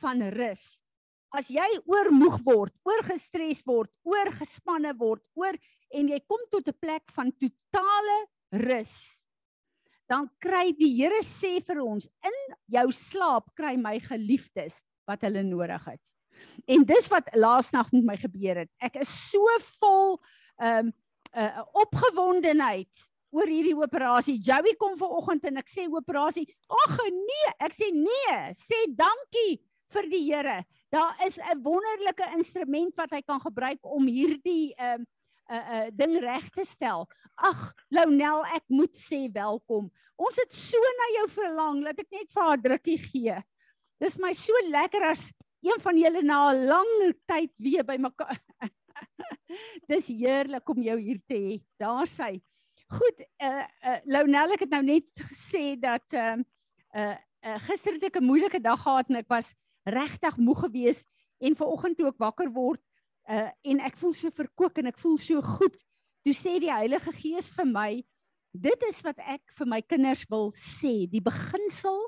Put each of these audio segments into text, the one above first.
van rus. As jy oormoeg word, oorgestres word, oorgespanne word, oor en jy kom tot 'n plek van totale rus, dan kry die Here sê vir ons in jou slaap kry my geliefdes wat hulle nodig het. En dis wat laasnag met my gebeur het. Ek is so vol ehm um, 'n uh, opgewondenheid oor hierdie operasie. Joey kom vanoggend en ek sê operasie. Ag nee, ek sê nee, sê dankie vir die Here. Daar is 'n wonderlike instrument wat hy kan gebruik om hierdie ehm um, 'n uh, 'n uh, ding reg te stel. Ag, Lounel, ek moet sê welkom. Ons het so na jou verlang dat ek net vir haar drukkie gee. Dis my so lekker as een van julle na 'n lang tyd weer by mekaar. Dis heerlik om jou hier te hê. Daar sy. Goed, eh uh, uh, Lounel, ek het nou net gesê dat ehm uh, uh, uh, gister het ek 'n moeilike dag gehad en ek was regtig moeg geweest en vanoggend toe ek wakker word uh en ek voel so verkoek en ek voel so goed. Toe sê die Heilige Gees vir my, dit is wat ek vir my kinders wil sê, die beginsel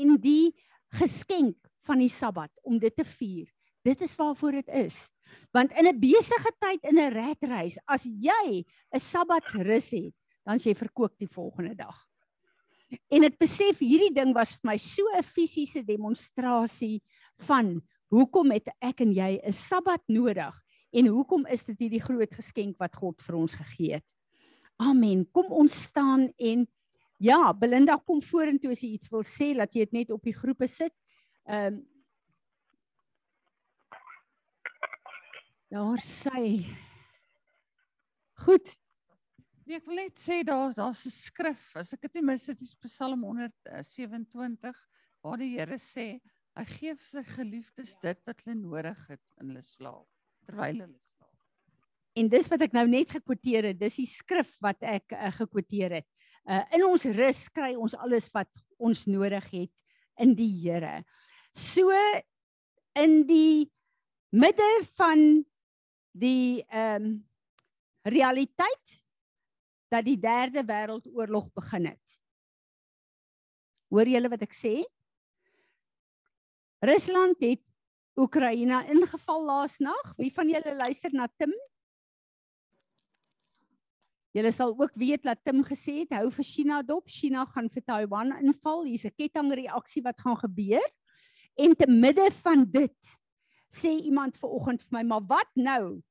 en die geskenk van die Sabbat om dit te vier. Dit is waarvoor dit is. Want in 'n besige tyd in 'n redreis, as jy 'n Sabbatsrus het, dan jy verkoop die volgende dag. En ek besef hierdie ding was vir my so 'n fisiese demonstrasie van hoekom het ek en jy 'n Sabbat nodig en hoekom is dit hierdie groot geskenk wat God vir ons gegee het. Amen. Kom ons staan en ja, Belinda kom vorentoe as jy iets wil sê, laat jy dit net op die groepe sit. Ehm um, Daar sy. Goed. Nee, ek wil net sê daar daar's 'n skrif, as ek dit nie mis het, is Psalm 127 waar die Here sê hy gee vir sy geliefdes dit wat hulle nodig het in hulle slaap terwyl hulle slaap. En dis wat ek nou net gekwoteer het, dis die skrif wat ek uh, gekwoteer het. Uh, in ons rus kry ons alles wat ons nodig het in die Here. So in die midde van die ehm um, realiteit dat die derde wêreldoorlog begin het. Hoor julle wat ek sê? Rusland het Oekraïne ingeval laasnag. Wie van julle luister na Tim? Julle sal ook weet dat Tim gesê het hou vir China dop. China gaan vir Taiwan inval. Hier's 'n kettingreaksie wat gaan gebeur. En te midde van dit sê iemand ver oggend vir my, "Maar wat nou?"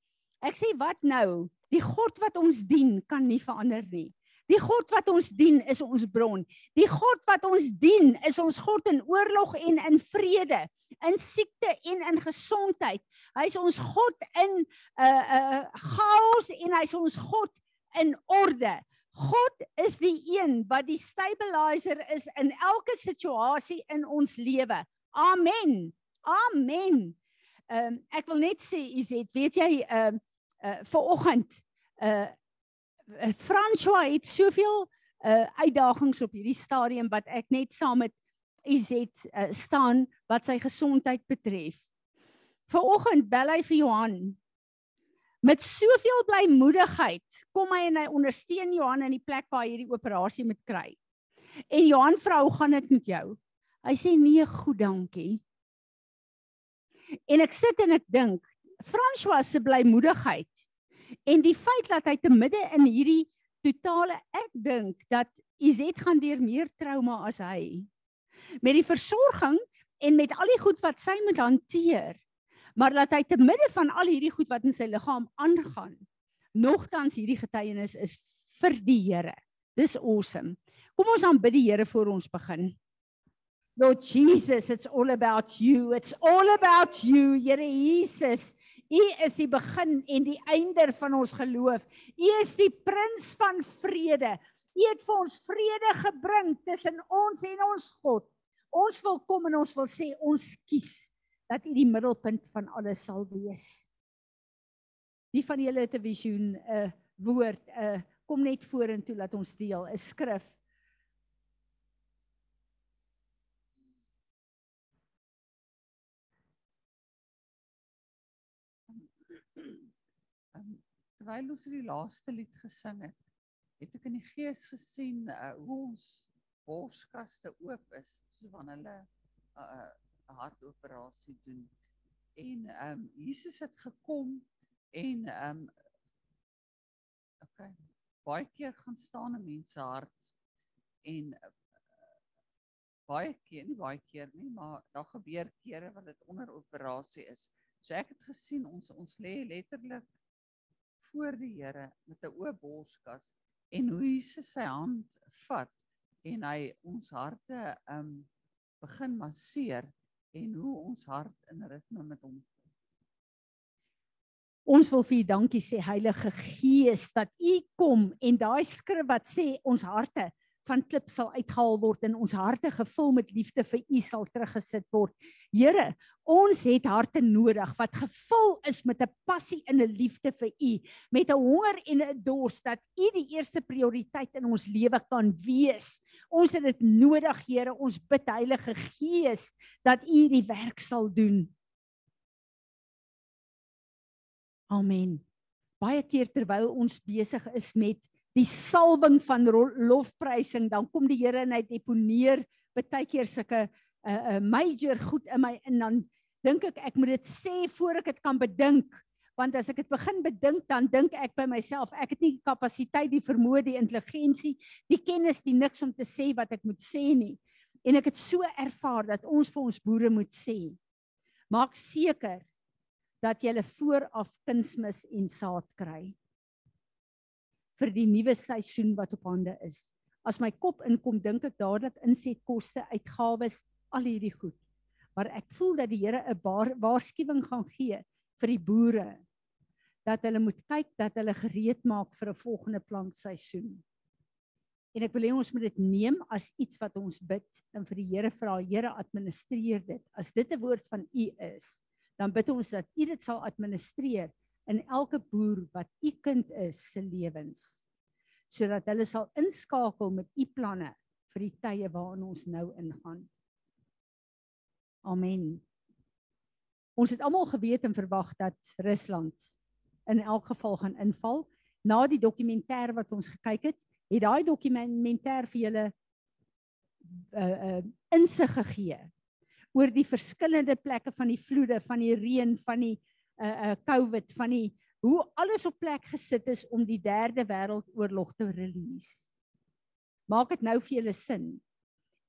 Ek sê, "Wat nou? Die God wat ons dien kan nie verander nie. Die God wat ons dien is ons bron. Die God wat ons dien is ons God in oorlog en in vrede, in siekte en in gesondheid. Hy's ons God in 'n uh, uh chaos en hy's ons God in orde. God is die een wat die stabilizer is in elke situasie in ons lewe. Amen. Amen. Ehm um, ek wil net sê Izet, weet jy ehm uh, uh vir oggend uh François het soveel uh uitdagings op hierdie stadium wat ek net saam met Izet uh, staan wat sy gesondheid betref. Vir oggend bel hy vir Johan met soveel blymoedigheid kom hy en hy ondersteun Johan in die plek waar hierdie operasie moet kry. En Johan vra hoe gaan dit met jou? Hy sê nee, goed, dankie. En ek sit en ek dink, François se blymoedigheid en die feit dat hy te midde in hierdie totale ek dink dat Izet gaan deur meer trauma as hy. Met die versorging en met al die goed wat sy moet hanteer. Maar dat hy te midde van al hierdie goed wat in sy liggaam aangaan, nogtans hierdie getuienis is vir die Here. Dis awesome. Kom ons aanbid die Here voor ons begin. Lord Jesus, it's all about you. It's all about you, Here Jesus. U is die begin en die einde van ons geloof. U is die prins van vrede. U het vir ons vrede gebring tussen ons en ons God. Ons wil kom en ons wil sê ons kies dat U die middelpunt van alles sal wees. Wie van julle het 'n visioen, 'n woord, 'n kom net vorentoe laat ons deel 'n skrif terwyl ons die laaste lied gesing het, het ek in die gees gesien uh, hoe ons borskaste oop is, so van hulle 'n uh, 'n hartoperasie doen. En ehm um, Jesus het gekom en ehm um, okay, baie keer gaan staan 'n mens se hart en uh, baie keer nie baie keer nie, maar daar gebeur kere wat dit onder operasie is. So ek het gesien ons ons lê letterlik voor die Here met 'n oop borskas en hoe Jesus sy hand vat en hy ons harte um begin masseer en hoe ons hart in ritme met hom Ons wil vir U dankie sê Heilige Gees dat U kom en daai skrif wat sê ons harte van klip sal uitgehaal word en ons harte gevul met liefde vir U sal teruggesit word. Here, ons het harte nodig wat gevul is met 'n passie en 'n liefde vir U, met 'n honger en 'n dors dat U die eerste prioriteit in ons lewe kan wees. Ons het dit nodig, Here. Ons bid Heilige Gees dat U die werk sal doen. Amen. Baie keer terwyl ons besig is met die salwing van lofprysing, dan kom die Here en hy deponeer baie keer sulke 'n uh, eh, 'n uh, major goed in my en dan dink ek ek moet dit sê voor ek dit kan bedink. Want as ek dit begin bedink dan dink ek by myself ek het nie die kapasiteit die vermoë die intelligensie die kennis die niks om te sê wat ek moet sê nie. En ek het so ervaar dat ons vir ons boere moet sê maak seker dat jy hulle vooraf kunsmis en saad kry vir die nuwe seisoen wat op hande is. As my kop inkom, dink ek dadelik insetkoste, uitgawes, al hierdie goed. Maar ek voel dat die Here 'n waarskuwing gaan gee vir die boere dat hulle moet kyk dat hulle gereed maak vir 'n volgende plantseisoen. En ek wil hê ons moet dit neem as iets wat ons bid en vir die Here vra, Here administreer dit. As dit 'n woord van U is, dan bid ons dat U dit sal administreer in elke boer wat u kind is se lewens sodat hulle sal inskakel met u planne vir die tye waarin ons nou ingaan. Amen. Ons het almal geweet en verwag dat Rusland in elk geval gaan inval. Na die dokumentêr wat ons gekyk het, het daai dokumentêr vir julle uh uh insig gegee oor die verskillende plekke van die vloede, van die reën, van die uh uh COVID van die hoe alles op plek gesit is om die derde wêreldoorlog te release. Maak dit nou vir julle sin.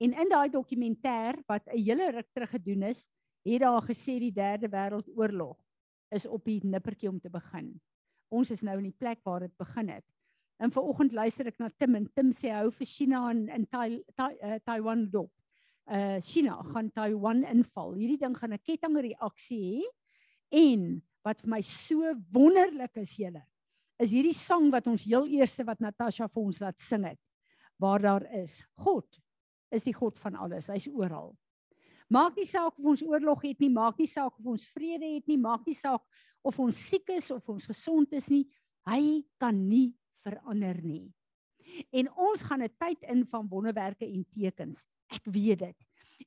En in daai dokumentêr wat 'n hele ruk terug gedoen is, het daar gesê die derde wêreldoorlog is op die nippertjie om te begin. Ons is nou in die plek waar dit begin het. En vanoggend luister ek na Tim en Tim sê hou vir China en in Tai, Tai, uh, Taiwan dop. Uh China gaan Taiwan inval. Hierdie ding gaan 'n kettingreaksie hê En wat vir my so wonderlik is julle, is hierdie sang wat ons heel eerste wat Natasha vir ons laat sing het, waar daar is God is die God van alles. Hy's oral. Maak nie saak of ons oorlog het nie, maak nie saak of ons vrede het nie, maak nie saak of ons siek is of ons gesond is nie. Hy kan nie verander nie. En ons gaan 'n tyd in van wonderwerke en tekens. Ek weet dit.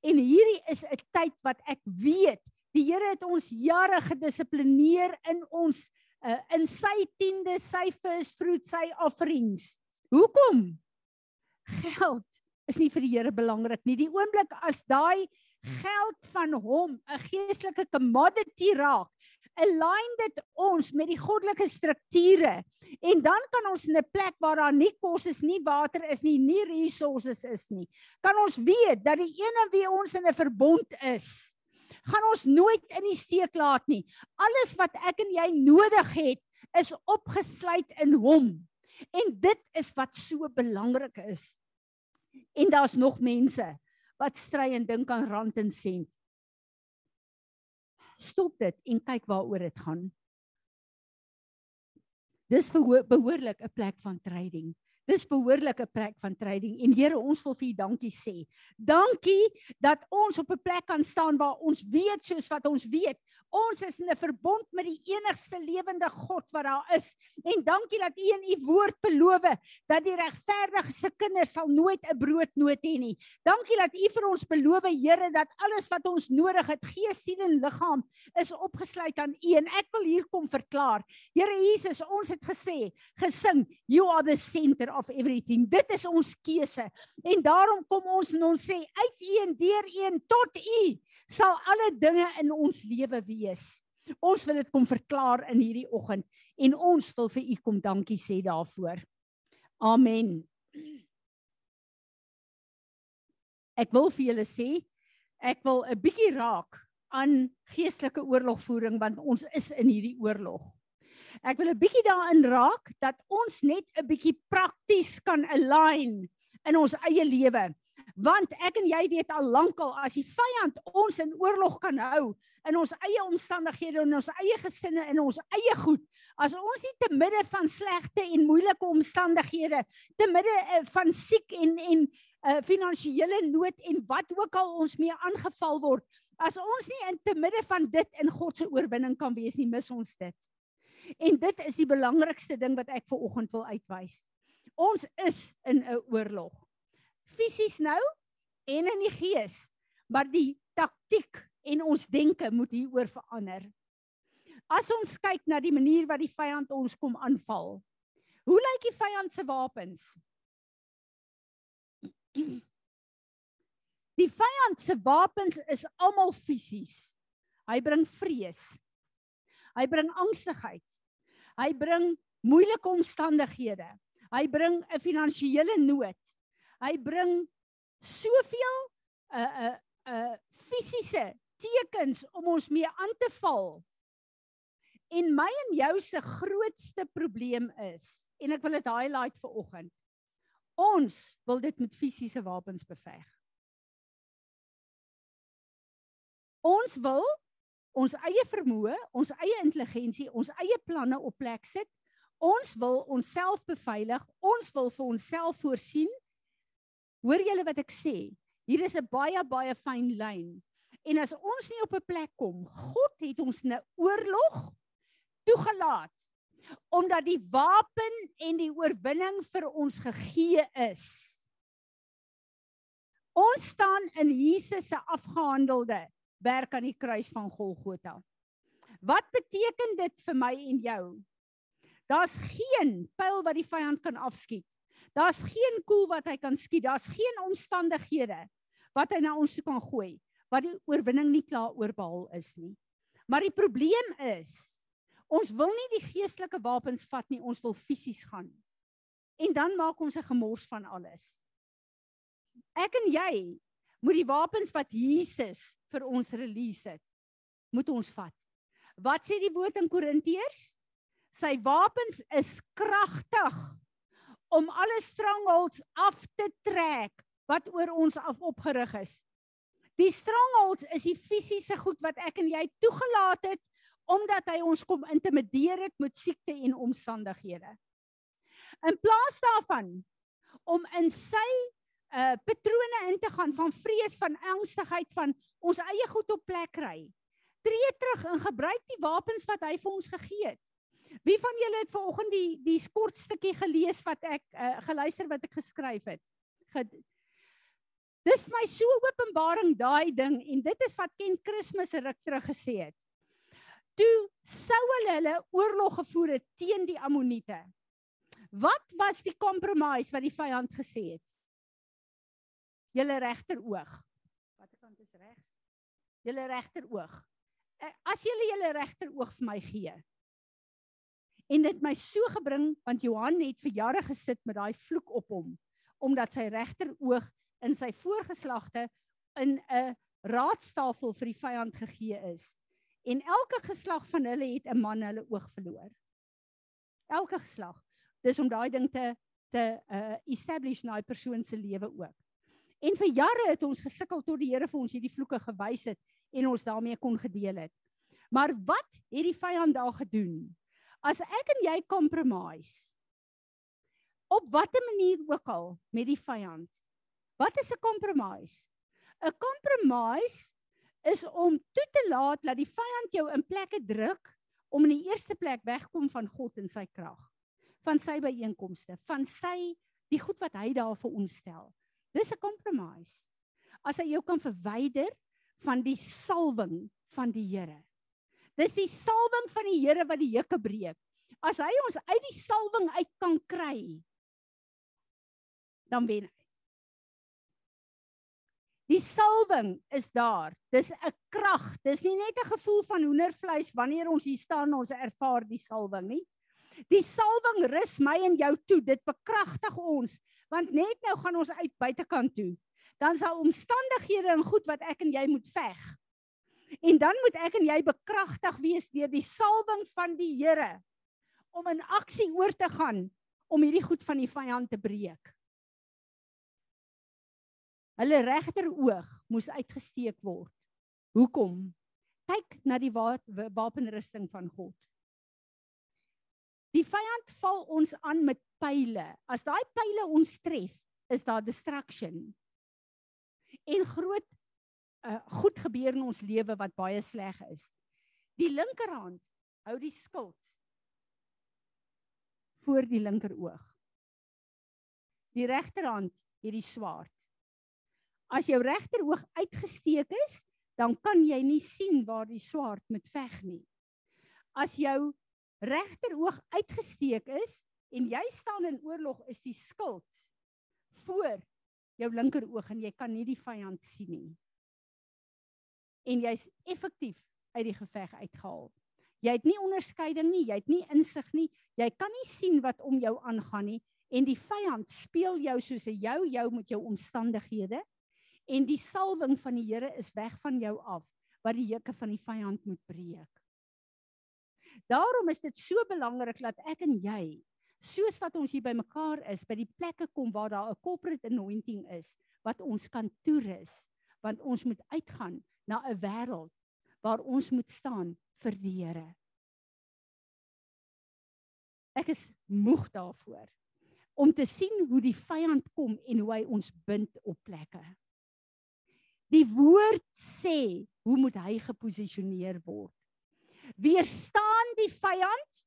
En hierdie is 'n tyd wat ek weet Die Here het ons jare gedissiplineer in ons uh, in sy tiende, sy first fruit, sy offerings. Hoekom? Geld is nie vir die Here belangrik nie. Die oomblik as daai geld van hom 'n geestelike commodity raak, align dit ons met die goddelike strukture en dan kan ons in 'n plek waar daar nie kos is nie, water is nie, nie resources is nie, kan ons weet dat die ene wie ons in 'n verbond is, gaan ons nooit in die steek laat nie. Alles wat ek en jy nodig het, is opgesluit in hom. En dit is wat so belangrik is. En daar's nog mense wat stry en dink aan rand en sent. Stop dit en kyk waaroor dit gaan. Dis behoorlik 'n plek van trading. Dis behoorlike plek van trading en Here ons wil vir U dankie sê. Dankie dat ons op 'n plek kan staan waar ons weet soos wat ons weet. Ons is in 'n verbond met die enigste lewende God wat daar is. En dankie dat U in U woord beloof dat die regverdige se kinders sal nooit 'n broodnood hê nie. Dankie dat U vir ons beloof Here dat alles wat ons nodig het, gees, siel en liggaam, is opgesluit aan U en ek wil hier kom verklaar. Here Jesus, ons het gesê, gesing, you are the center of everything. Dit is ons keuse. En daarom kom ons en ons sê uit U en deur U en tot U sal alle dinge in ons lewe wees. Ons wil dit kom verklaar in hierdie oggend en ons wil vir U kom dankie sê daarvoor. Amen. Ek wil vir julle sê, ek wil 'n bietjie raak aan geestelike oorlogvoering want ons is in hierdie oorlog. Ek wil 'n bietjie daarin raak dat ons net 'n bietjie prakties kan align in ons eie lewe. Want ek en jy weet al lankal as die vyand ons in oorlog kan hou in ons eie omstandighede en ons eie gesinne en ons eie goed. As ons nie te midde van slegte en moeilike omstandighede, te midde eh, van siek en en uh, finansiële nood en wat ook al ons mee aangeval word, as ons nie in te midde van dit in God se oorwinning kan wees nie, mis ons dit. En dit is die belangrikste ding wat ek ver oggend wil uitwys. Ons is in 'n oorlog. Fisies nou en in die gees, maar die taktik en ons denke moet hieroor verander. As ons kyk na die manier wat die vyand ons kom aanval. Hoe lyk die vyand se wapens? Die vyand se wapens is almal fisies. Hy bring vrees. Hy bring angstigheid. Hy bring moeilike omstandighede. Hy bring 'n finansiële nood. Hy bring soveel 'n uh, 'n uh, 'n uh, fisiese tekens om ons mee aan te val. En my en jou se grootste probleem is en ek wil dit highlight vir oggend. Ons wil dit met fisiese wapens beveg. Ons wil ons eie vermoë, ons eie intelligensie, ons eie planne op plek sit. Ons wil onsself beveilig. Ons wil vir onsself voorsien. Hoor julle wat ek sê? Hier is 'n baie baie fyn lyn. En as ons nie op 'n plek kom, God het ons 'n oorlog toegelaat omdat die wapen en die oorwinning vir ons gegee is. Ons staan in Jesus se afgehandelde werk aan die kruis van Golgotha. Wat beteken dit vir my en jou? Daar's geen pyl wat die vyand kan afskiet. Daar's geen koel wat hy kan skiet. Daar's geen omstandighede wat hy na ons toe kan gooi wat die oorwinning nie klaar oorbehaal is nie. Maar die probleem is ons wil nie die geestelike wapens vat nie, ons wil fisies gaan. En dan maak ons 'n gemors van alles. Ek en jy moet die wapens wat Jesus vir ons release het, moet ons vat. Wat sê die woord in Korintiërs? Sy wapens is kragtig om alle strangholds af te trek wat oor ons af opgerig is. Die strongholds is die fisiese goed wat ek en jy toegelaat het omdat hy ons kom intimideer het met siekte en omstandighede. In plaas daarvan om in sy uh patrone in te gaan van vrees, van angstigheid, van ons eie goed op plek kry. Tree terug en gebruik die wapens wat hy vir ons gegee het. Wie van julle het vanoggend die die kort stukkie gelees wat ek uh geluister wat ek geskryf het? Dis vir my so openbaring daai ding en dit is wat Ken Kersfees ruk terug gesê het. Toe sou hulle hulle oorlog gevoer het teen die Ammoniete. Wat was die kompromis wat die vyand gesê het? Julle regteroog. Watter kant is regs? Julle regteroog. Eh, as julle julle regteroog vir my gee. En dit my so gebring want Johan het vir jare gesit met daai vloek op hom omdat sy regteroog in sy voorgeslagte in 'n raadstafel vir die vyand gegee is. En elke geslag van hulle het 'n man hulle oog verloor. Elke geslag. Dis om daai ding te te uh establish in daai persoon se lewe ook. En vir jare het ons gesukkel tot die Here vir ons hierdie vloeke gewys het en ons daarmee kon gedeel het. Maar wat het die vyand daar gedoen? As ek en jy compromise op watter manier ook al met die vyand Wat is 'n kompromis? 'n Kompromis is om toe te laat dat die vyand jou in plekke druk om in die eerste plek wegkom van God en sy krag, van sy byeenkomste, van sy die goed wat hy daar vir ons stel. Dis 'n kompromis. As hy jou kan verwyder van die salwing van die Here. Dis die salwing van die Here wat die juke breek. As hy ons uit die salwing uit kan kry, dan wen hy. Die salwing is daar. Dis 'n krag. Dis nie net 'n gevoel van hoendervleis wanneer ons hier staan ons ervaar die salwing nie. Die salwing rus my en jou toe. Dit bekragtig ons want net nou gaan ons uit buitekant toe. Dan sal omstandighede en goed wat ek en jy moet veg. En dan moet ek en jy bekragtig wees deur die salwing van die Here om in aksie oor te gaan om hierdie goed van die vyand te breek. Hulle regter oog moes uitgesteek word. Hoekom? Kyk na die wapenrusting van God. Die vyand val ons aan met pile. As daai pile ons tref, is daar destruction. En groot uh, goed gebeur in ons lewe wat baie sleg is. Die linkerhand hou die skild voor die linkeroog. Die regterhand het die swaard. As jou regteroog uitgesteek is, dan kan jy nie sien waar die swaard met veg nie. As jou regteroog uitgesteek is en jy staan in oorlog, is die skild voor jou linkeroog en jy kan nie die vyand sien nie. En jy's effektief uit die geveg uitgehaal. Jy het nie onderskeiding nie, jy het nie insig nie. Jy kan nie sien wat om jou aangaan nie en die vyand speel jou soos 'n jou jou met jou omstandighede en die salwing van die Here is weg van jou af wat die juke van die vyand moet breek. Daarom is dit so belangrik dat ek en jy soos wat ons hier bymekaar is by die plekke kom waar daar 'n corporate anointing is wat ons kan toerus want ons moet uitgaan na 'n wêreld waar ons moet staan vir die Here. Ek is moeg daarvoor om te sien hoe die vyand kom en hoe hy ons bind op plekke. Die woord sê hoe moet hy geposisioneer word? Weerstaan die vyand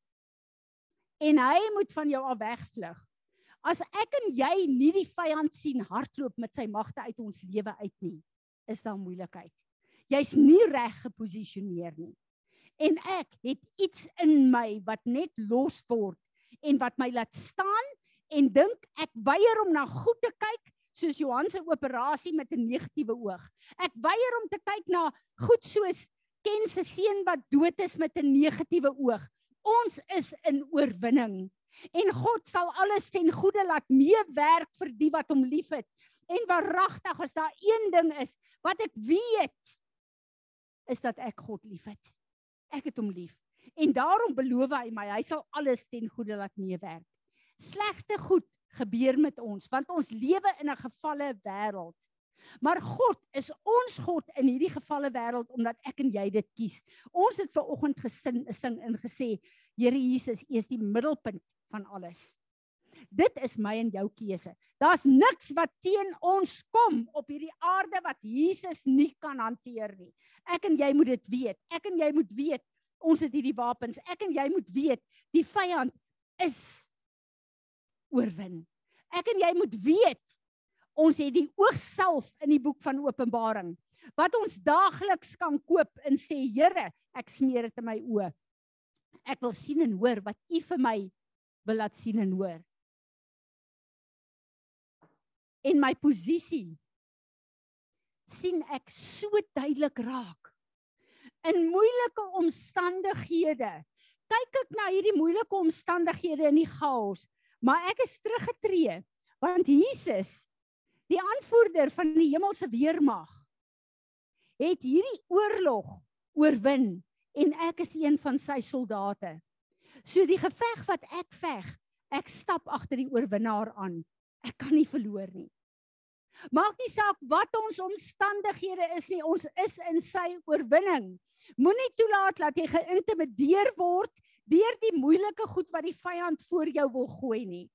en hy moet van jou af wegvlug. As ek en jy nie die vyand sien hardloop met sy magte uit ons lewe uit nie, is daar moeilikheid. Jy's nie reg geposisioneer nie en ek het iets in my wat net los word en wat my laat staan en dink ek weier om na goed te kyk soos Johan se operasie met 'n negatiewe oog. Ek weier om te kyk na goed soos Ken se seun wat dood is met 'n negatiewe oog. Ons is in oorwinning en God sal alles ten goeie laat meewerk vir die wat hom liefhet. En waaragtig as daar een ding is wat ek weet is dat ek God liefhet. Ek het hom lief. En daarom beloof hy my, hy sal alles ten goeie laat meewerk. Slegte goed gebeur met ons want ons lewe in 'n gefalle wêreld. Maar God is ons God in hierdie gefalle wêreld omdat ek en jy dit kies. Ons het ver oggend gesin sing en gesê Here Jesus, is die middelpunt van alles. Dit is my en jou keuse. Daar's niks wat teen ons kom op hierdie aarde wat Jesus nie kan hanteer nie. Ek en jy moet dit weet. Ek en jy moet weet ons het hierdie wapens. Ek en jy moet weet die vyand is oorwin. Ek en jy moet weet ons het die oogself in die boek van Openbaring wat ons daagliks kan koop en sê Here, ek smeer dit in my oë. Ek wil sien en hoor wat U vir my wil laat sien en hoor. En my posisie sien ek so duidelik raak in moeilike omstandighede. Kyk ek na hierdie moeilike omstandighede in die chaos, maar ek is teruggetree want Jesus, die aanvoerder van die hemelse weermag, het hierdie oorlog oorwin en ek is een van sy soldate. So die geveg wat ek veg, ek stap agter die oorwinnaar aan. Ek kan nie verloor nie. Maak nie saak wat ons omstandighede is nie, ons is in sy oorwinning. Moenie toelaat dat jy geïntimideer word deur die moeilike goed wat die vyand voor jou wil gooi nie.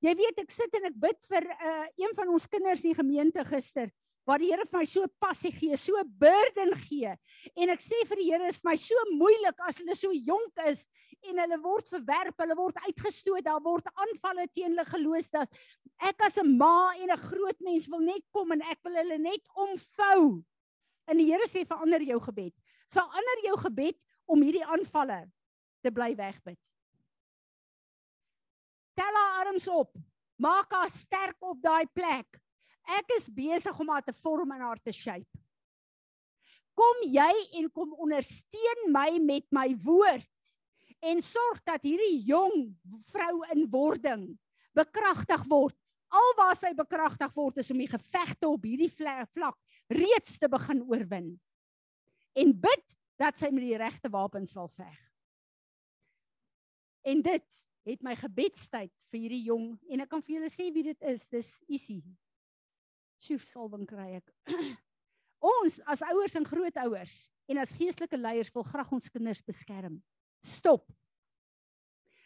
Jy weet ek sit en ek bid vir 'n uh, een van ons kinders in die gemeente gister waar die Here vir my so passie gee, so burden gee. En ek sê vir die Here is my so moeilik as hulle so jonk is en hulle word verwerp, hulle word uitgestoot, daar word aanvalle teen hulle geloos dat ek as 'n ma en 'n groot mens wil net kom en ek wil hulle net omvou. En die Here sê verander jou gebed. Verander jou gebed om hierdie aanvalle te bly wegbid. Tel haar arms op. Maak haar sterk op daai plek. Ek is besig om haar te vorm en haar te shape. Kom jy en kom ondersteun my met my woord en sorg dat hierdie jong vrou in wording bekragtig word. Alwaar sy bekragtig word is om die gevegte op hierdie vlak reeds te begin oorwin. En bid dat sy met die regte wapen sal veg. En dit het my gebedstyd vir hierdie jong en ek kan vir julle sê wie dit is. Dis Isie. Sjoef salwing kry ek. ons as ouers en grootouers en as geestelike leiers wil graag ons kinders beskerm. Stop.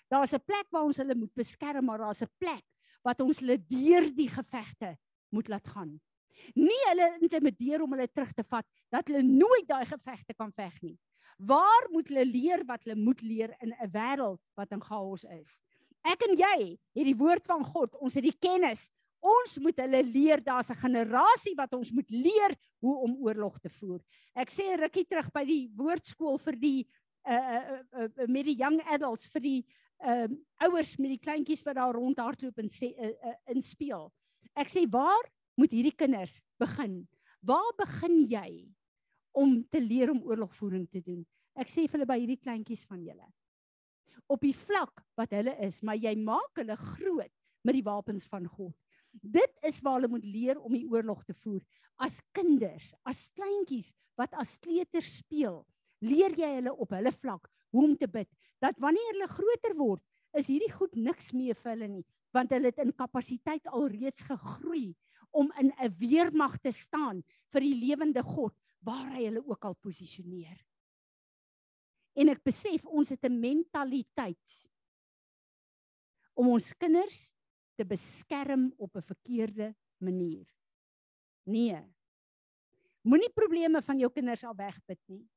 Daar's 'n plek waar ons hulle moet beskerm, maar daar's 'n plek wat ons hulle deur die gevegte moet laat gaan. Nie hulle intimideer om hulle terug te vat dat hulle nooit daai gevegte kan veg nie. Waar moet hulle leer wat hulle moet leer in 'n wêreld wat in chaos is? Ek en jy het die woord van God, ons het die kennis. Ons moet hulle leer, daar's 'n generasie wat ons moet leer hoe om oorlog te voer. Ek sê rukkie terug by die woordskool vir die uh uh, uh met die young adults vir die ehm uh, ouers met die kleintjies wat daar rondhardloop en sê uh, uh, in speel. Ek sê waar moet hierdie kinders begin? Waar begin jy om te leer om oorlogvoering te doen. Ek sê vir hulle by hierdie kleintjies van julle. Op die vlak wat hulle is, maar jy maak hulle groot met die wapens van God. Dit is waar hulle moet leer om die oorlog te voer. As kinders, as kleintjies wat as kleuters speel, leer jy hulle op hulle vlak hoe om te bid. Dat wanneer hulle groter word, is hierdie goed niks meer vir hulle nie, want hulle het in kapasiteit alreeds gegroei om in 'n weermag te staan vir die lewende God waar hy hulle ook al posisioneer. En ek besef ons het 'n mentaliteit om ons kinders te beskerm op 'n verkeerde manier. Nee. Moenie probleme van jou kinders al wegbid nie.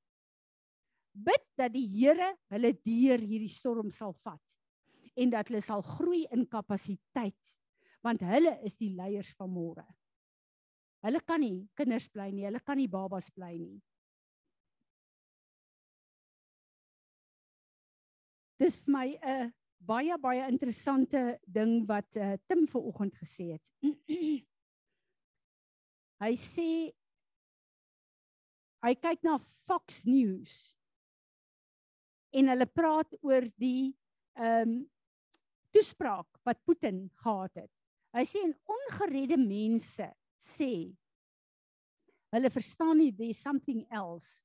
Bid dat die Here hulle deur hierdie storm sal vat en dat hulle sal groei in kapasiteit want hulle is die leiers van môre. Hulle kan nie kinders bly nie, hulle kan nie babas bly nie. Dis vir my 'n baie baie interessante ding wat uh, Tim vanoggend gesê het. hy sê hy kyk na Fox News en hulle praat oor die ehm um, toespraak wat Putin gehad het. Hy sê en ongeredde mense sê hulle verstaan nie there's something else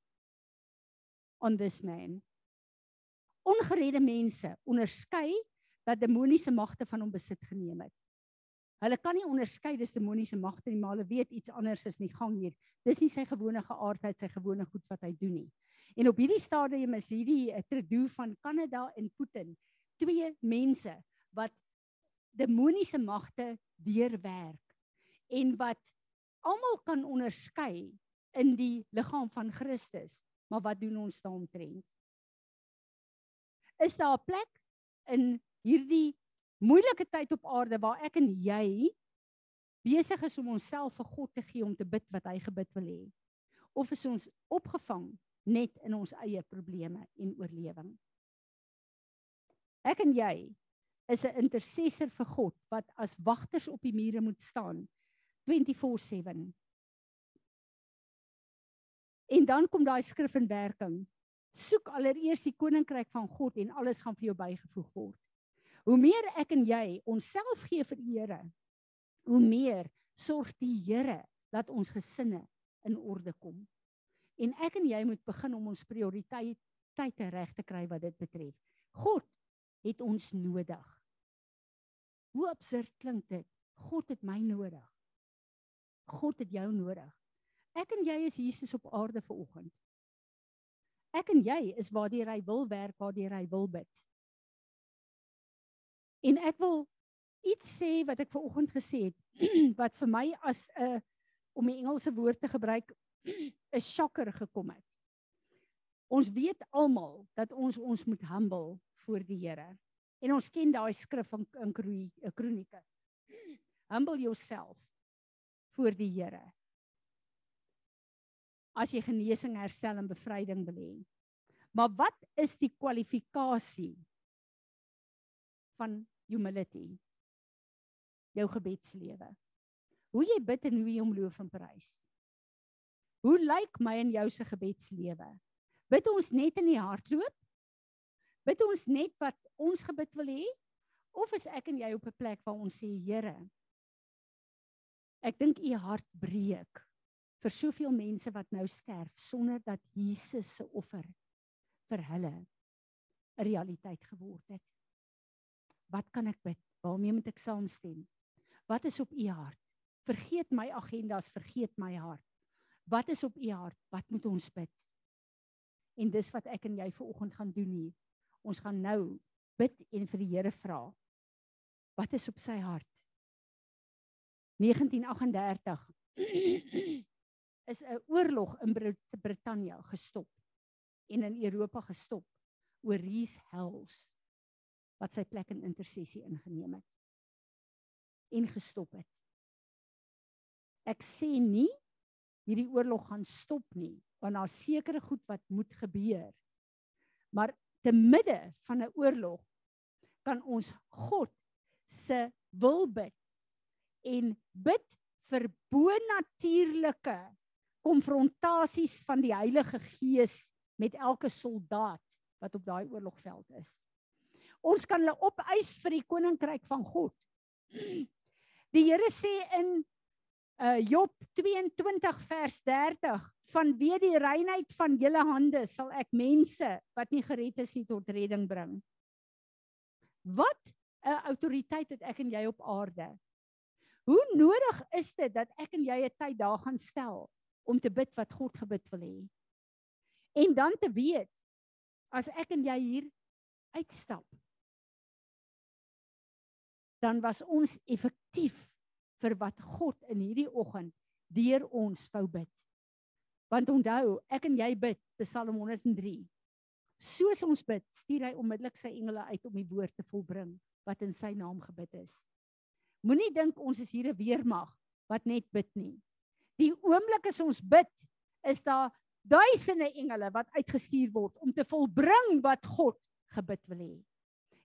on this man. Ongeredde mense onderskei dat demoniese magte van hom besit geneem het. Hulle kan nie onderskei dis demoniese magte nie, maar hulle weet iets anders is nie gang hier. Dis nie sy gewone geaardheid, sy gewone goed wat hy doen nie. En op hierdie stadium is hierdie 'n tredo van Kanada en Putin, twee mense wat demoniese magte deurwerk en wat almal kan onderskei in die liggaam van Christus. Maar wat doen ons daaromtrent? Is daar 'n plek in hierdie moeilike tyd op aarde waar ek en jy besig is om onsself vir God te gee om te bid wat hy gebid wil hê? Of is ons opgevang net in ons eie probleme en oorlewing? Ek en jy is 'n intercessor vir God wat as wagters op die mure moet staan 24/7. En dan kom daai skrif in werking. Soek allereers die koninkryk van God en alles gaan vir jou bygevoeg word. Hoe meer ek en jy onsself gee vir die Here, hoe meer sorg die Here dat ons gesinne in orde kom. En ek en jy moet begin om ons prioriteite reg te kry wat dit betref. God het ons nodig. Hoe absurd klink dit? God het my nodig. God het jou nodig. Ek en jy is Jesus op aarde vir oggend. Ek en jy is waar hy wil werk, waar hy wil bid. En ek wil iets sê wat ek ver oggend gesê het wat vir my as 'n om die Engelse woord te gebruik 'n shocker gekom het. Ons weet almal dat ons ons moet humble voor die Here. En ons ken daai skrif van in Kronieke. Humble yourself voor die Here. As jy genesing, herstel en bevryding wil hê. Maar wat is die kwalifikasie van humility? jou gebedslewe? Hoe jy bid en hoe jy hom loof en prys? Hoe lyk my en jou se gebedslewe? Bid ons net in die hardloop? Bid ons net wat ons gebid wil hê? Of is ek en jy op 'n plek waar ons sê Here, ek dink u hart breek vir soveel mense wat nou sterf sonder dat Jesus se offer vir hulle 'n realiteit geword het. Wat kan ek bid? Waarmee moet ek saamstem? Wat is op u hart? Vergeet my agendas, vergeet my hart. Wat is op u hart? Wat moet ons bid? En dis wat ek en jy ver oggend gaan doen hier. Ons gaan nou bid en vir die Here vra. Wat is op sy hart? 1938 is 'n oorlog in Brittanje gestop en in Europa gestop oor Rees Hells wat sy plek in intersessie ingeneem het en gestop het. Ek sê nie hierdie oorlog gaan stop nie, want daar sekerre goed wat moet gebeur. Maar te midde van 'n oorlog kan ons God se wil bid en bid vir bonatuurlike konfrontasies van die Heilige Gees met elke soldaat wat op daai oorlogveld is. Ons kan hulle opeis vir die koninkryk van God. Die Here sê in uh Job 22 vers 30 vanweë die reinheid van julle hande sal ek mense wat nie gered is nie tot redding bring. Wat 'n autoriteit het ek en jy op aarde? Hoe nodig is dit dat ek en jy 'n tyd daar gaan stel om te bid wat God gebid wil hê? En dan te weet as ek en jy hier uitstap dan was ons effektief vir wat God in hierdie oggend deur ons wou bid. Want onthou, ek en jy bid Psalm 103. Soos ons bid, stuur hy onmiddellik sy engele uit om die woord te volbring wat in sy naam gebid is. Moenie dink ons is hier 'n weermag wat net bid nie. Die oomblik as ons bid, is daar duisende engele wat uitgestuur word om te volbring wat God gebid wil hê.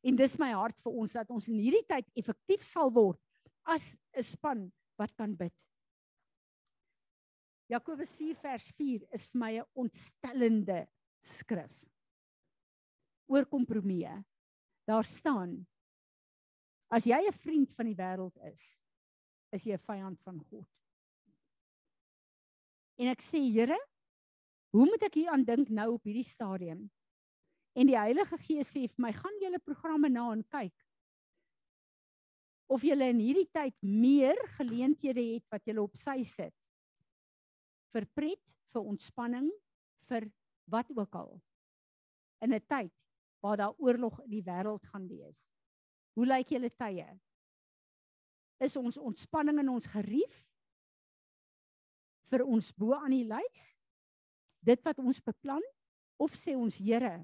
En dis my hart vir ons dat ons in hierdie tyd effektief sal word as 'n span wat kan bid. Jakobus 4 vers 4 is vir my 'n ontstellende skrif. Oor kompromie. Daar staan as jy 'n vriend van die wêreld is, is jy 'n vyand van God. En ek sê, Here, hoe moet ek hier aan dink nou op hierdie stadium? En die Heilige Gees sê vir my, gaan julle programme na en kyk. Of julle in hierdie tyd meer geleenthede het wat julle op sy sit. Vir pret, vir ontspanning, vir wat ook al. In 'n tyd waar daar oorlog in die wêreld gaan wees. Hoe lyk julle tye? Is ons ontspanning in ons gerief vir ons bo aan die lys? Dit wat ons beplan of sê ons Here,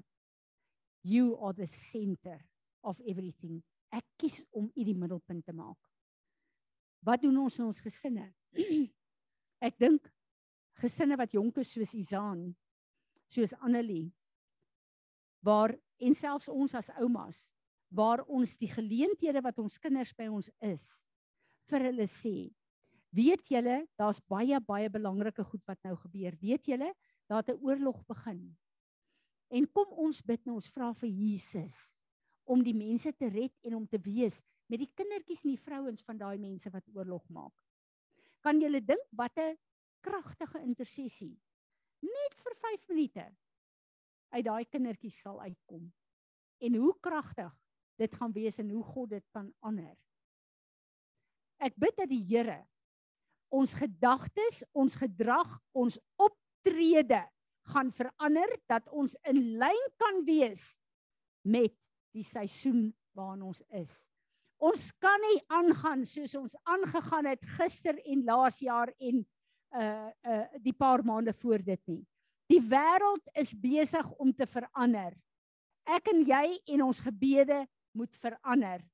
you are the center of everything. Ek kies om u die middelpunt te maak. Wat doen ons in ons gesinne? Ek dink gesinne wat jonk is soos Izaan, soos Annelie, waar en selfs ons as oumas, waar ons die geleenthede wat ons kinders by ons is vir hulle sê. Weet julle, daar's baie baie belangrike goed wat nou gebeur. Weet julle, daar het 'n oorlog begin. En kom ons bid nou, ons vra vir Jesus om die mense te red en om te wees met die kindertjies en die vrouens van daai mense wat oorlog maak. Kan julle dink wat 'n kragtige intersessie net vir 5 minute uit daai kindertjies sal uitkom. En hoe kragtig dit gaan wees en hoe God dit kan aanher. Ek bid dat die Here ons gedagtes, ons gedrag, ons optrede gaan verander dat ons in lyn kan wees met die seisoen waarin ons is. Ons kan nie aangaan soos ons aangegaan het gister en laas jaar en uh uh die paar maande voor dit nie. Die wêreld is besig om te verander. Ek en jy en ons gebede moet verander.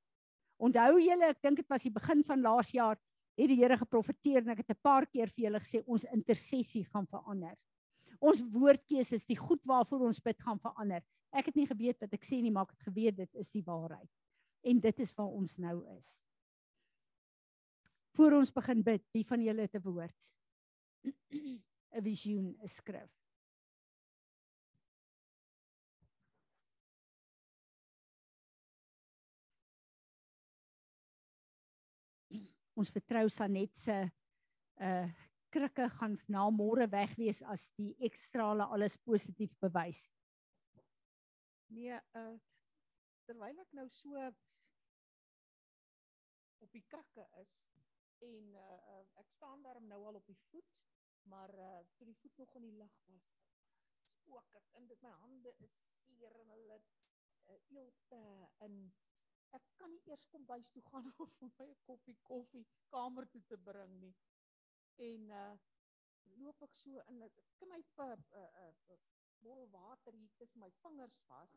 Onthou julle, ek dink dit was die begin van laas jaar, het die Here geprofeteer en ek het 'n paar keer vir julle gesê ons intersessie gaan verander ons woordkeuses, die goed waarvoor ons bid gaan verander. Ek het nie geweet wat ek sê nie, maar ek het geweet dit is die waarheid. En dit is waar ons nou is. Voor ons begin bid, wie van julle het 'n woord? 'n Visioen, 'n skrif. Ons vertrou Sanet se uh krikke gaan na môre weg wees as die ekstrale alles positief bewys. Nee, uh terwyl ek nou so op die krakke is en uh, uh ek staan daar nou al op die voet, maar uh toe die voet nog in die lug was, spook ek in dit my hande is seer en hulle uh, eelte in ek kan nie eers kom bys toe gaan om vir my 'n koppie koffie kamer toe te bring nie. En uh loop ek so in 'n knyp 'n uh, uh, bottel water hier tussen my vingers vas.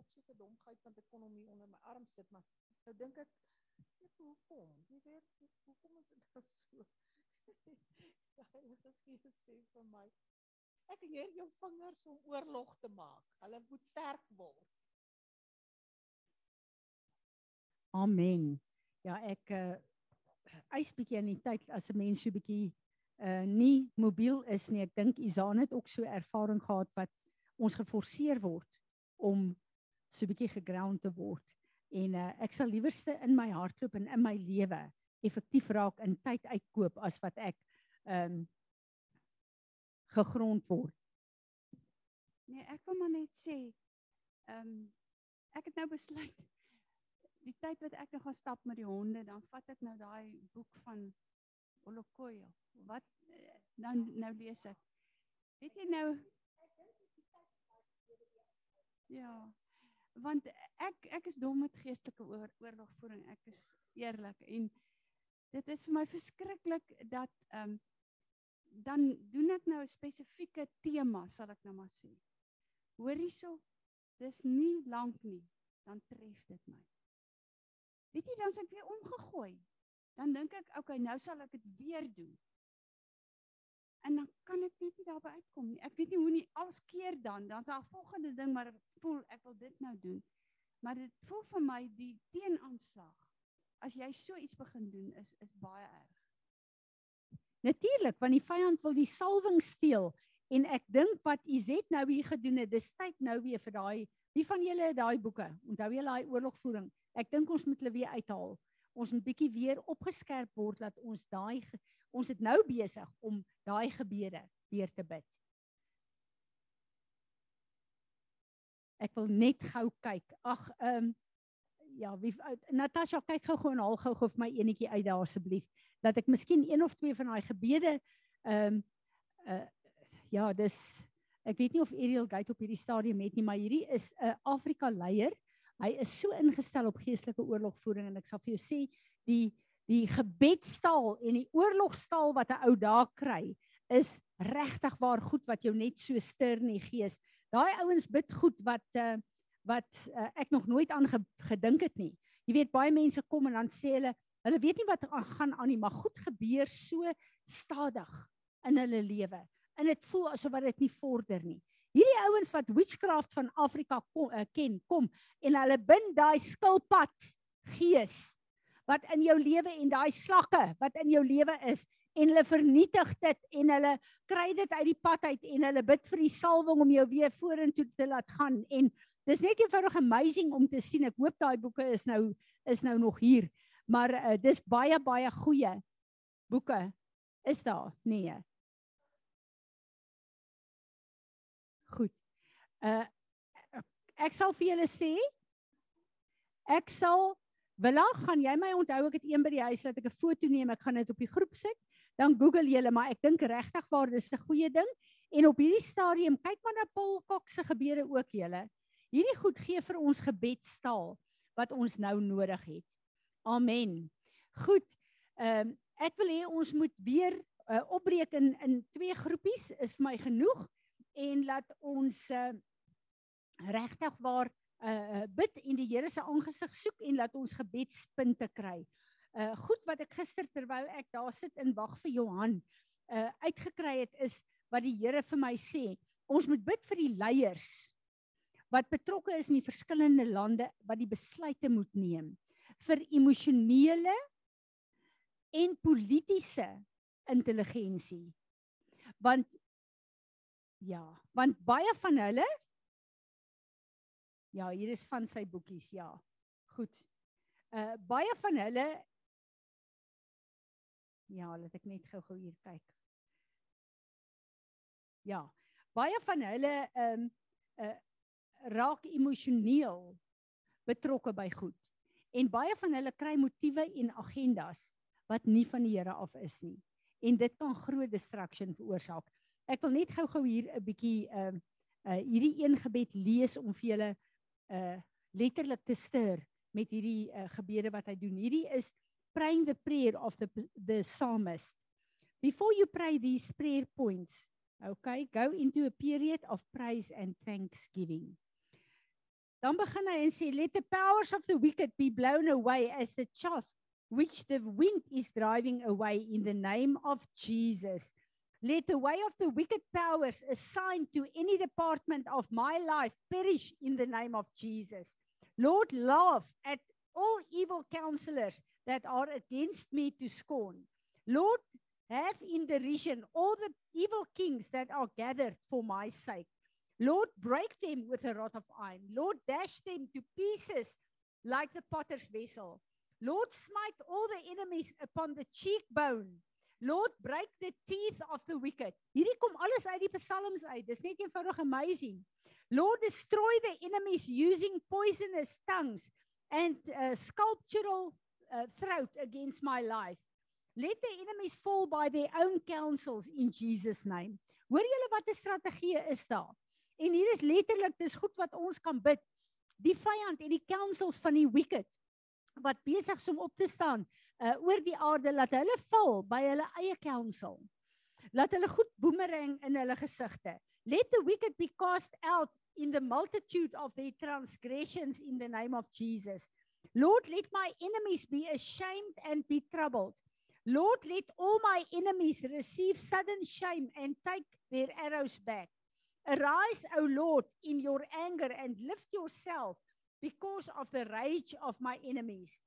Op seker domheid want ek kon hom nie onder my arm sit maar nou dink ek weet hoekom? Jy weet hoekom is dit nou so? Die Heilige Gees sê vir my ek leer jou vingers om oorlog te maak. Hulle moet sterk word. Amen. Ja, ek uh eis bietjie in die tyd as 'n mens so bietjie uh nie mobiel is nie. Ek dink Izaan het ook so ervaring gehad wat ons geforseer word om so bietjie geground te word. En uh ek sal liewerste in my hardloop en in my lewe effektief raak in tyd uitkoop as wat ek um gegrond word. Nee, ek wil maar net sê, ehm um, ek het nou besluit die tyd wat ek nou gaan stap met die honde, dan vat ek nou daai boek van Olokoyo. Wat nou nou lees ek. Weet jy nou Ja. Want ek ek is dom met geestelike oor, oorlogvoering. Ek is eerlik en dit is vir my verskriklik dat ehm um, dan doen ek nou 'n spesifieke tema, sal ek nou maar sê. Hoor hierso, dis nie lank nie, dan tref dit my. Weet jy dan as ek weer omgegooi, dan dink ek, okay, nou sal ek dit weer doen. En dan kan ek net nie daarby uitkom nie. Ek weet nie hoe nie als keer dan, dan's daar 'n volgende ding maar voel ek wil dit nou doen. Maar dit voel vir my die teenaanslag as jy so iets begin doen is is baie erg. Natuurlik, want die vyand wil die salwing steel en ek dink wat Izet nou hier gedoen het, dis tyd nou weer vir daai wie van julle het daai boeke? Onthou julle daai oorlogvoering? Ek dink ons moet hulle weer uithaal. Ons moet bietjie weer opgeskerp word dat ons daai ons het nou besig om daai gebede weer te bid. Ek wil net gou kyk. Ag, ehm um, ja, wie Natasha kyk gou gou en haal gou gou vir my enetjie uit daar asseblief dat ek miskien een of twee van daai gebede ehm um, uh ja, dis ek weet nie of Ariel Gate op hierdie stadium het nie, maar hierdie is 'n Afrika leier Hy is so ingestel op geestelike oorlogvoering en ek sal vir jou sê die die gebedstaal en die oorlogstaal wat 'n ou daar kry is regtig waar goed wat jou net so stir in die gees. Daai ouens bid goed wat uh, wat uh, ek nog nooit aan ge, gedink het nie. Jy weet baie mense kom en dan sê hulle hulle weet nie wat gaan aan nie, maar goed gebeur so stadig in hulle lewe. En dit voel asof dit nie vorder nie. Hierdie ouens wat witchcraft van Afrika kom, uh, ken, kom en hulle bind daai skilpad gees wat in jou lewe en daai slakke wat in jou lewe is en hulle vernietig dit en hulle kry dit uit die pad uit en hulle bid vir die salwing om jou weer vorentoe te laat gaan. En dis net eenvoudig amazing om te sien. Ek hoop daai boeke is nou is nou nog hier maar uh, dis baie baie goeie boeke is daar nee Goed. Uh ek sal vir julle sê ek sal Willa, gaan jy my onthou ek het een by die huis laat ek 'n foto neem, ek gaan dit op die groep sit. Dan Google julle, maar ek dink regtig waar dis 'n goeie ding. En op hierdie stadium, kyk maar na Paul Cox se gebede ook julle. Hierdie goed gee vir ons gebedstaal wat ons nou nodig het. Amen. Goed. Ehm um, ek wil hê ons moet weer uh, opbreek in in twee groepies is vir my genoeg en laat ons uh, regtig waar uh, bid en die Here se aangesig soek en laat ons gebedspunte kry. Uh goed wat ek gister terwyl ek daar sit in wag vir Johan uh uitgekry het is wat die Here vir my sê, ons moet bid vir die leiers wat betrokke is in die verskillende lande wat die besluite moet neem vir emosionele en politieke intelligensie. Want ja, want baie van hulle Ja, hier is van sy boekies, ja. Goed. Uh baie van hulle Ja, laat ek net gou-gou hier kyk. Ja, baie van hulle ehm um, uh raak emosioneel betrokke by goed. En baie van hulle kry motiewe en agendas wat nie van die Here af is nie. En dit kan groot distraction veroorsaak. Ek wil net gou-gou hier 'n bietjie ehm uh, uh hierdie een gebed lees om vir julle uh letterlik te stir met hierdie uh, gebede wat hy doen. Hierdie is praying the prayer of the the psalmist. Before you pray these prayer points, okay, go into a period of praise and thanksgiving. Dan begin hy en sê let the powers of the wicked be blown away as the chaff which the wind is driving away in the name of Jesus. Let the way of the wicked powers assigned to any department of my life perish in the name of Jesus. Lord, laugh at all evil counselors that are against me to scorn. Lord, have in derision all the evil kings that are gathered for my sake. Lord, break them with a rod of iron. Lord, dash them to pieces like the potter's vessel. Lord, smite all the enemies upon the cheekbone Lord break the teeth of the wicked. Hierdie kom alles uit die psalms uit. Dis net eenvoudig amazing. Lord destroy the enemies using poisonous tongues and uh, sculptural uh, throat against my life. Let the enemies fall by their own counsels in Jesus name. Hoor julle wat 'n strategie is daar? En hier is letterlik dis goed wat ons kan bid. Die vyand en die counsels van die wicked wat besig is om op te staan uh oor die aarde laat hulle val by hulle eie counsel. Laat hulle goed boomerang in hulle gesigte. Let the wicked be cast out in the multitude of their transgressions in the name of Jesus. Lord, let my enemies be ashamed and be troubled. Lord, let all my enemies receive sudden shame and take their arrows back. Arise, O Lord, in your anger and lift yourself because of the rage of my enemies.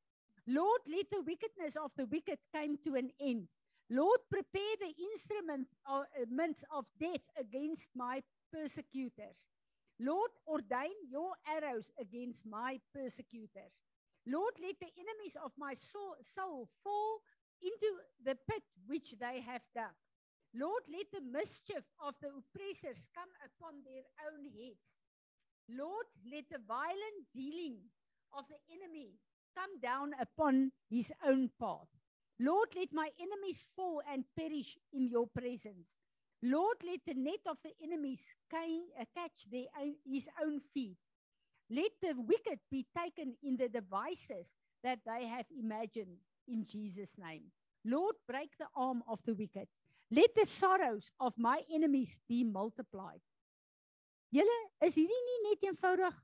Lord, let the wickedness of the wicked come to an end. Lord, prepare the instruments uh, of death against my persecutors. Lord, ordain your arrows against my persecutors. Lord, let the enemies of my soul, soul fall into the pit which they have dug. Lord, let the mischief of the oppressors come upon their own heads. Lord, let the violent dealing of the enemy come down upon his own path. Lord, let my enemies fall and perish in your presence. Lord, let the net of the enemies uh, catch their own, his own feet. Let the wicked be taken in the devices that they have imagined in Jesus' name. Lord, break the arm of the wicked. Let the sorrows of my enemies be multiplied. Julle is hierdie nie net eenvoudig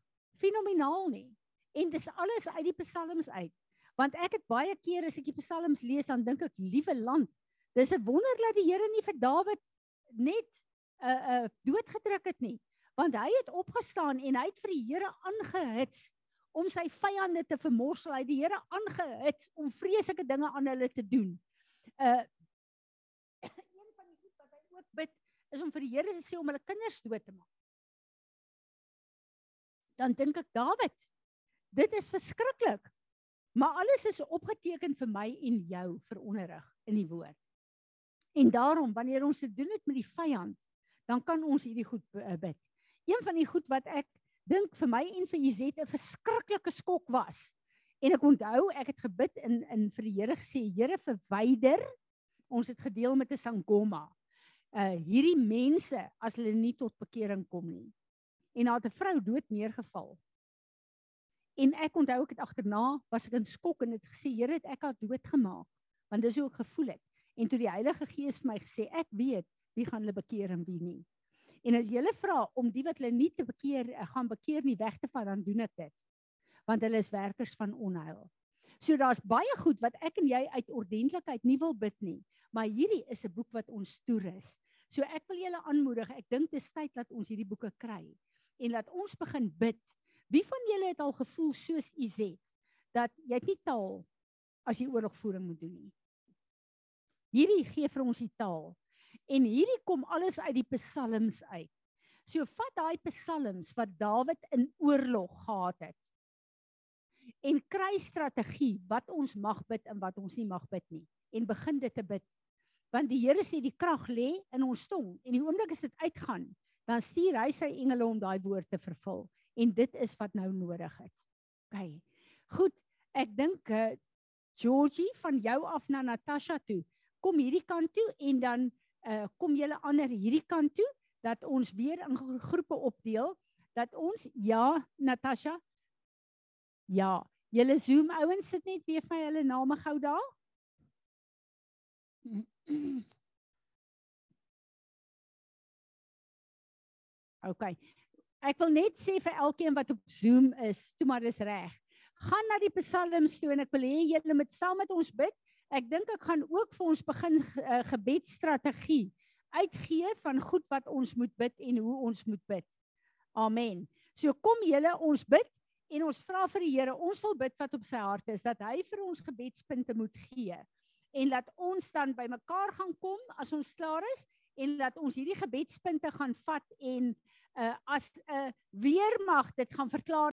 fenomenaal nie. En dis alles uit die psalms uit. Want ek het baie keer as ek die psalms lees dan dink ek liewe land, dis 'n wonder dat die Here nie vir Dawid net 'n uh, 'n uh, doodgedruk het nie. Want hy het opgestaan en hy het vir die Here aangehits om sy vyande te vermorsel. Hy het die Here aangehits om vreeslike dinge aan hulle te doen. Uh een van die goed wat hy ook bid is om vir die Here te sê om hulle kinders dood te maak dan dink ek Dawid, dit is verskriklik. Maar alles is opgeteken vir my en jou vir onderrig in die woord. En daarom wanneer ons dit doen het met die vyand, dan kan ons hierdie goed eh, bid. Een van die goed wat ek dink vir my en vir Izet 'n verskriklike skok was. En ek onthou ek het gebid in in vir die Here gesê, Here verwyder ons het gedeel met 'n sangoma. Uh hierdie mense as hulle nie tot bekering kom nie en daar het 'n vrou dood neergeval. En ek onthou ek het agterna was ek in skok en het gesê Here het ek haar doodgemaak want dis hoe ek gevoel het. En toe die Heilige Gees vir my gesê ek weet wie gaan hulle bekeer en wie nie. En as jy hulle vra om die wat hulle nie te bekeer eh, gaan bekeer nie weg te vat dan doen ek dit. Want hulle is werkers van onheil. So daar's baie goed wat ek en jy uit ordentlikheid nie wil bid nie, maar hierdie is 'n boek wat ons toerus. So ek wil julle aanmoedig, ek dink dis tyd dat ons hierdie boeke kry en laat ons begin bid. Wie van julle het al gevoel soos Izet dat jy nie taal as jy oorlogvoering moet doen nie? Hierdie gee vir ons die taal. En hierdie kom alles uit die psalms uit. So vat daai psalms wat Dawid in oorlog gehad het. En kry strategie wat ons mag bid en wat ons nie mag bid nie en begin dit te bid. Want die Here sê die krag lê in ons tong en die oomblik as dit uitgaan, dan stuur hy sy engele om daai woord te vervul en dit is wat nou nodig is. OK. Goed, ek dink uh, Georgie van jou af na Natasha toe. Kom hierdie kant toe en dan uh, kom julle ander hierdie kant toe dat ons weer in groepe opdeel dat ons ja Natasha ja julle Zoom ouens sit net weer vir hulle name gou daar OK ek wil net sê vir elkeen wat op Zoom is toe maar dis reg gaan na die psalms toe en ek wil hê julle moet saam met ons bid ek dink ek gaan ook vir ons begin uh, gebedstrategie uitgee van goed wat ons moet bid en hoe ons moet bid. Amen. So kom julle ons bid en ons vra vir die Here, ons wil bid wat op sy hart is dat hy vir ons gebedspunte moet gee en dat ons dan bymekaar gaan kom as ons klaar is en dat ons hierdie gebedspunte gaan vat en uh, as 'n uh, weermag dit gaan verklaar